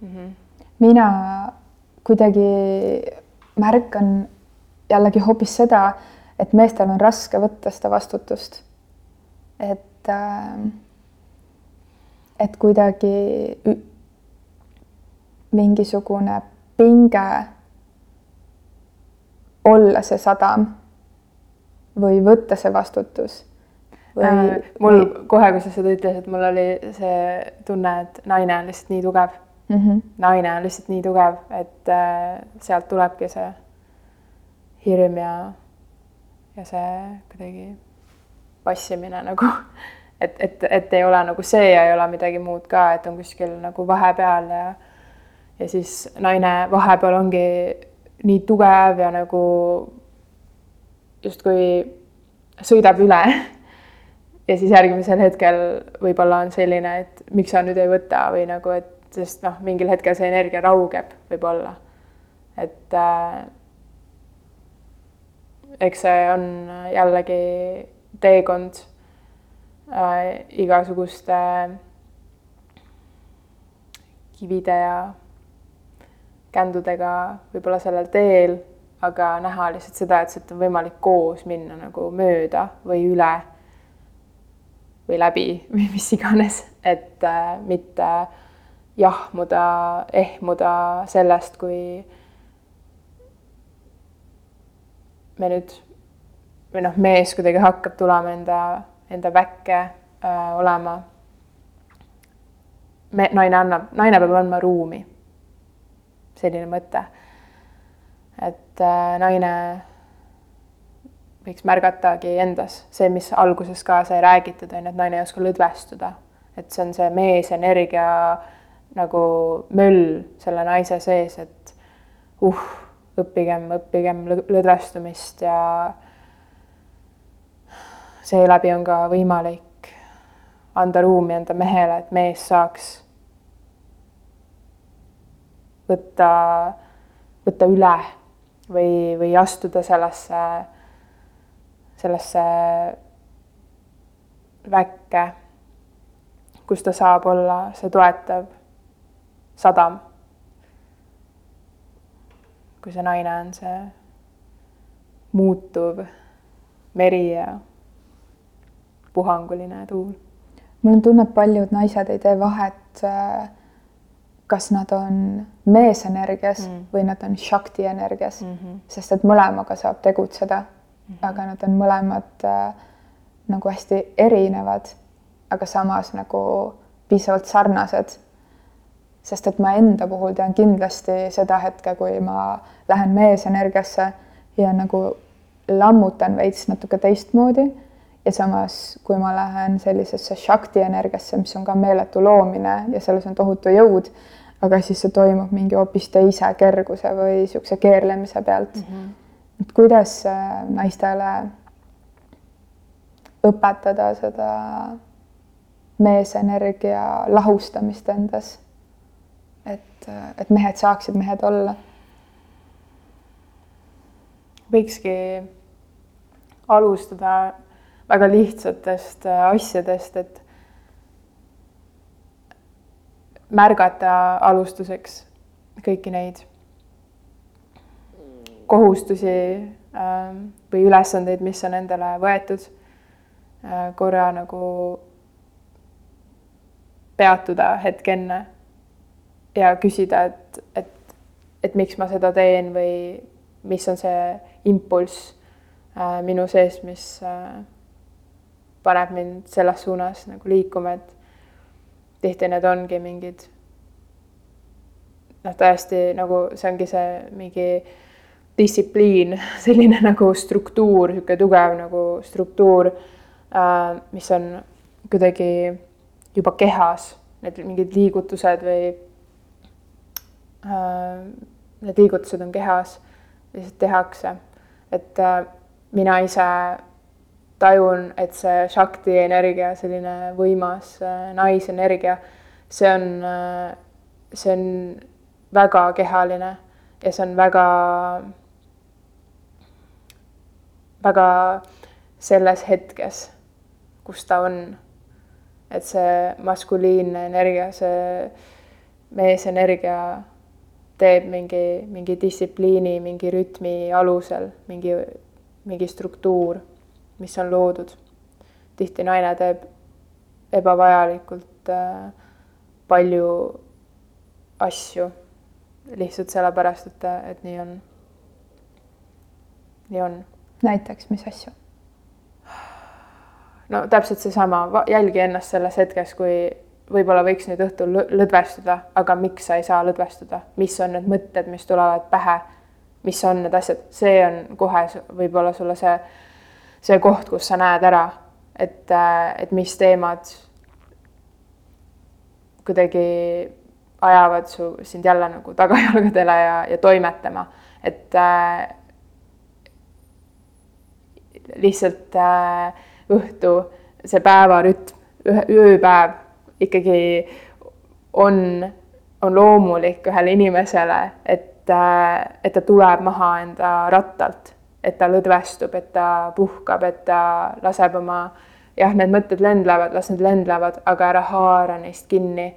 mm. -hmm. mina kuidagi märkan jällegi hoopis seda, et meestel on raske võtta seda vastutust. et, äh, et kuidagi mingisugune pinge olla see sadam või võtta see vastutus või äh,? mul või... kohe, kui sa seda ütlesid, mul oli see tunne, et naine on lihtsalt nii tugev mm. -hmm. naine on lihtsalt nii tugev, et äh, sealt tulebki see hirm ja, ja see kuidagi passimine nagu, et, et, et ei ole nagu see ja ei ole midagi muud ka, et on kuskil nagu vahepeal ja ja siis naine vahepeal ongi nii tugev ja nagu justkui sõidab üle ja siis järgmisel hetkel võib-olla on selline, et miks sa nüüd ei võta või nagu, et sest noh, mingil hetkel see energia raugeb võib-olla. et äh, eks see on jällegi teekond äh, igasuguste kivide ja kändudega võib-olla sellel teel, aga näha lihtsalt seda, et siit on võimalik koos minna nagu mööda või üle või läbi või mis iganes, et äh, mitte jahmuda, ehmuda sellest, kui me nüüd või noh, mees kuidagi hakkab tulema enda, enda väkke äh, olema. me, naine annab, naine peab andma ruumi. selline mõte. Et äh, naine võiks märgatagi endas see, mis alguses ka sai räägitud, on ju, et naine ei oska lõdvestuda. et see on see meesenergia nagu möll selle naise sees, et uh, õppigem, õppigem lõdvestumist ja seeläbi on ka võimalik anda ruumi enda mehele, et mees saaks võtta, võtta üle või, või astuda sellesse sellesse väkke, kus ta saab olla see toetav sadam. kui see naine on see muutuv meri ja puhanguline tuul. mul on tunne, et paljud naised ei tee vahet, äh, kas nad on meesenergias mm. või nad on shakti energias mm, -hmm. sest et mõlemaga saab tegutseda mm, -hmm. aga nad on mõlemad äh, nagu hästi erinevad, aga samas nagu piisavalt sarnased. sest et ma enda puhul tean kindlasti seda hetke, kui ma lähen meesenergiasse ja nagu lammutan veits natuke teistmoodi ja samas, kui ma lähen sellisesse šakti energiasse, mis on ka meeletu loomine ja selles on tohutu jõud, aga siis see toimub mingi hoopis teise kerguse või niisuguse keerlemise pealt mm. -hmm et kuidas äh, naistele õpetada seda meesenergia lahustamist endas. et, et mehed saaksid mehed olla. võikski alustada väga lihtsatest äh, asjadest, et märgata alustuseks kõiki neid kohustusi ähm, või ülesandeid, mis on endale võetud, äh, korra nagu peatuda hetk enne ja küsida, et, et, et miks ma seda teen või mis on see impulss äh, minu sees, mis äh, paneb mind selles suunas nagu liikuma, et tihti need ongi mingid noh, tõesti nagu see ongi see mingi distsipliin, selline nagu struktuur, niisugune tugev nagu struktuur, äh, mis on kuidagi juba kehas, need mingid liigutused või äh, need liigutused on kehas, lihtsalt tehakse. et äh, mina ise tajun, et see Shakti energia, selline võimas naisenergia, see on, see on väga kehaline ja see on väga väga selles hetkes, kus ta on. et see maskuliinne energia, see meesenergia teeb mingi, mingi distsipliini, mingi rütmi alusel, mingi, mingi struktuur, mis on loodud. tihti naine teeb ebavajalikult äh, palju asju lihtsalt sellepärast, et, et nii on. nii on näiteks, mis asju? no täpselt seesama, jälgi ennast selles hetkes, kui võib-olla võiks nüüd õhtul lõdvestuda, aga miks sa ei saa lõdvestuda, mis on need mõtted, mis tulevad pähe, mis on need asjad, see on kohe võib-olla sulle see, see koht, kus sa näed ära, et, et mis teemad kuidagi ajavad su, sind jälle nagu tagajalgadele ja, ja toimetama, et äh, lihtsalt äh, õhtu see päevarütm, ööpäev ikkagi on, on loomulik ühele inimesele, et, äh, et ta tuleb maha enda rattalt, et ta lõdvestub, et ta puhkab, et ta laseb oma jah, need mõtted lendlevad, las need lendlevad, aga ära haara neist kinni.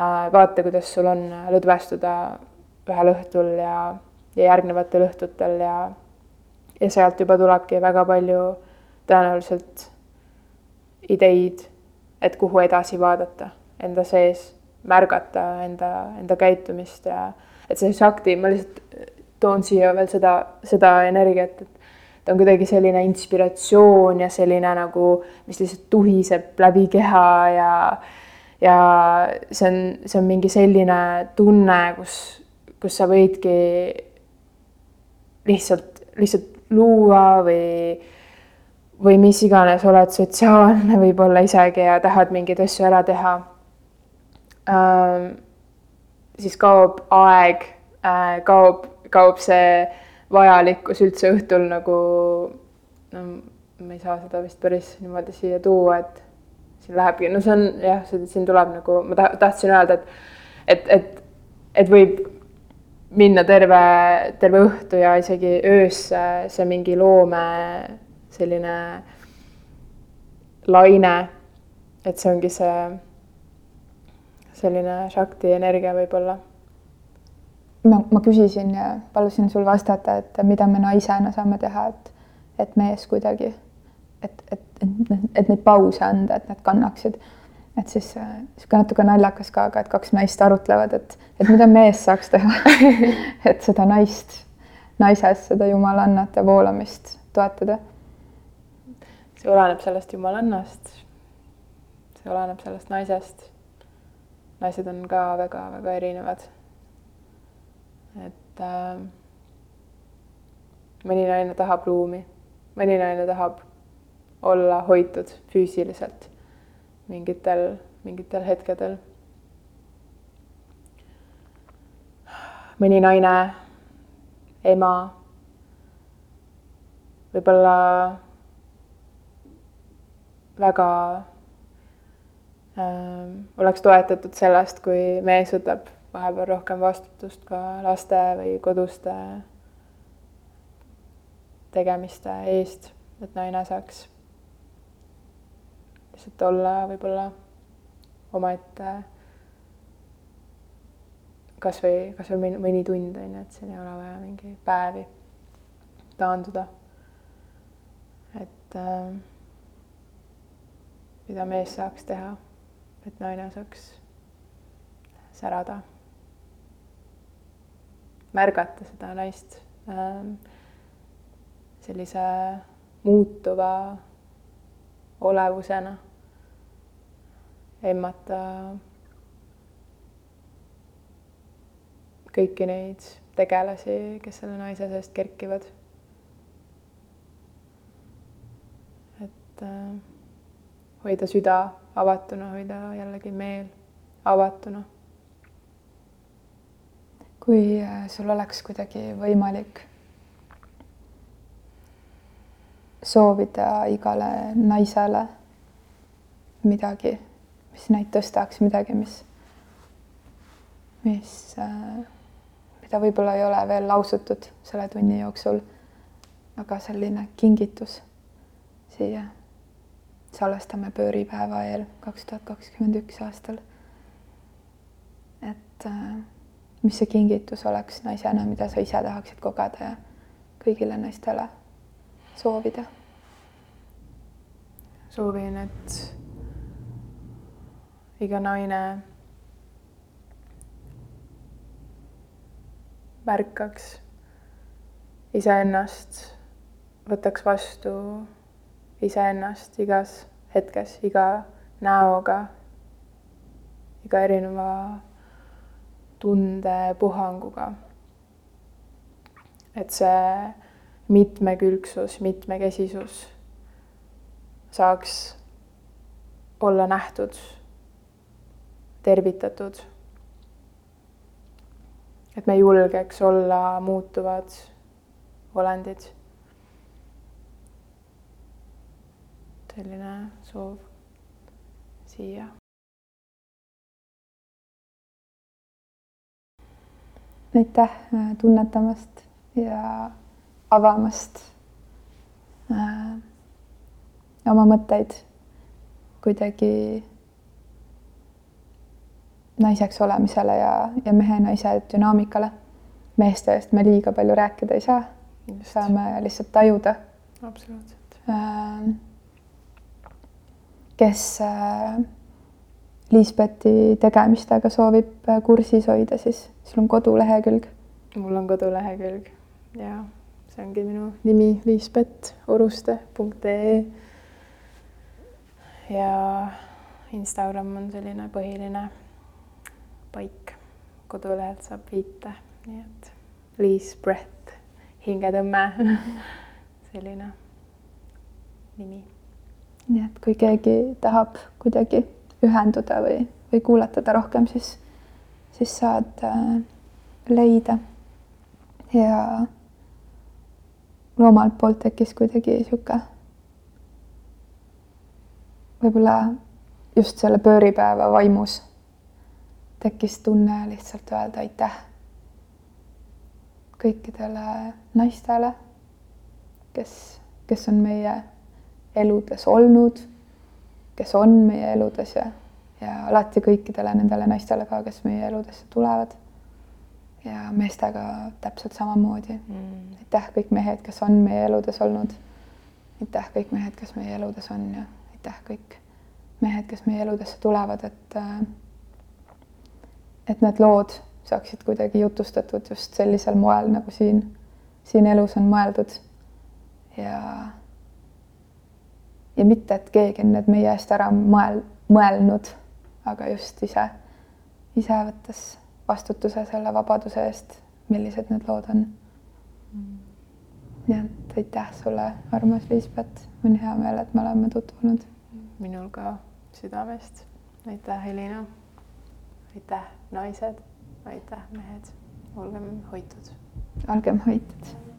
Äh, vaata, kuidas sul on lõdvestuda ühel õhtul ja, ja järgnevatel õhtutel ja, ja sealt juba tulebki väga palju tõenäoliselt ideid et kuhu edasi vaadata enda sees, märgata enda, enda käitumist ja et see Shakti, ma lihtsalt toon siia veel seda, seda energiat, et ta on kuidagi selline inspiratsioon ja selline nagu, mis lihtsalt tuhiseb läbi keha ja ja see on, see on mingi selline tunne, kus, kus sa võidki lihtsalt, lihtsalt luua või või mis iganes, oled sotsiaalne võib-olla isegi ja tahad mingeid asju ära teha ähm,. siis kaob aeg äh,, kaob, kaob see vajalikkus üldse õhtul nagu, no ma ei saa seda vist päris niimoodi siia tuua, et siin lähebki, no see on jah, siin tuleb nagu, ma tahtsin öelda, et, et, et, et võib minna terve, terve õhtu ja isegi öösse see mingi loome selline laine, et see ongi see selline Shakti energia võib-olla. Ma, ma küsisin ja palusin sul vastata, et mida me naisena saame teha, et, et mees kuidagi, et, et, et, et neid pause anda, et nad kannaksid. et siis niisugune natuke naljakas ka, aga et kaks naist arutlevad, et, et mida mees saaks teha et seda naist, naises seda jumalannat ja voolamist toetada see oleneb sellest jumalannast. see oleneb sellest naisest. naised on ka väga-väga erinevad. Et äh, mõni naine tahab ruumi, mõni naine tahab olla hoitud füüsiliselt mingitel, mingitel hetkedel. mõni naine, ema, võib-olla väga äh, oleks toetatud sellest, kui mees võtab vahepeal rohkem vastutust ka laste või koduste tegemiste eest, et naine saaks lihtsalt olla võib-olla omaette kasvõi, kasvõi mõni tund on ju, et siin ei ole vaja mingi päevi taanduda. et äh, mida mees saaks teha, et naine saaks särada. Märgata seda naist ähm, sellise muutuva olevusena. emmata kõiki neid tegelasi, kes selle naise seest kerkivad. et äh, hoida süda avatuna, hoida jällegi meel avatuna. Kui äh, sul oleks kuidagi võimalik soovida igale naisele midagi, mis neid tõstaks, midagi, mis, mis, äh, mida võib-olla ei ole veel lausutud selle tunni jooksul, aga selline kingitus siia salvestame pööripäeva eel kaks tuhat kakskümmend üks aastal. et äh, mis see kingitus oleks naisena, mida sa ise tahaksid kogeda ja kõigile naistele soovida? soovin, et iga naine märkaks iseennast, võtaks vastu iseennast igas hetkes, iga näoga, iga erineva tundepuhanguga. et see mitmekülgsus, mitmekesisus saaks olla nähtud, tervitatud. et me julgeks olla muutuvad olendid. selline soov siia. Aitäh äh, tunnetamast ja avamast äh, oma mõtteid kuidagi naiseks olemisele ja, ja mehe-naise dünaamikale. meeste eest me liiga palju rääkida ei saa, saame lihtsalt tajuda. absoluutselt äh,. kes äh, Liisbeti tegemistega soovib äh, kursis hoida, siis sul on kodulehekülg. mul on kodulehekülg ja see ongi minu nimi liisbetoruste.ee ja Instagram on selline põhiline paik, kodulehelt saab viite, nii et Liis Breath, hingetõmme selline nimi. nii et kui keegi tahab kuidagi ühenduda või, või kuulatada rohkem, siis, siis saad äh, leida. ja omalt poolt tekkis kuidagi sihuke võib-olla just selle pööripäeva vaimus tekkis tunne lihtsalt öelda aitäh kõikidele naistele, kes, kes on meie eludes olnud, kes on meie eludes ja, ja alati kõikidele nendele naistele ka, kes meie eludesse tulevad. ja meestega täpselt samamoodi mm.. aitäh kõik mehed, kes on meie eludes olnud. aitäh kõik mehed, kes meie eludes on ja aitäh kõik mehed, kes meie eludesse tulevad, et äh, et need lood saaksid kuidagi jutustatud just sellisel moel, nagu siin, siin elus on mõeldud. ja, ja mitte, et keegi on need meie eest ära mõel-, mõelnud, aga just ise, ise võttes vastutuse selle vabaduse eest, millised need lood on nii et aitäh sulle, armas Liisbet, on hea meel, et me oleme tutvunud minul ka südamest. aitäh, Helina. aitäh, naised. aitäh, mehed. olgem hoitud. olgem hoitud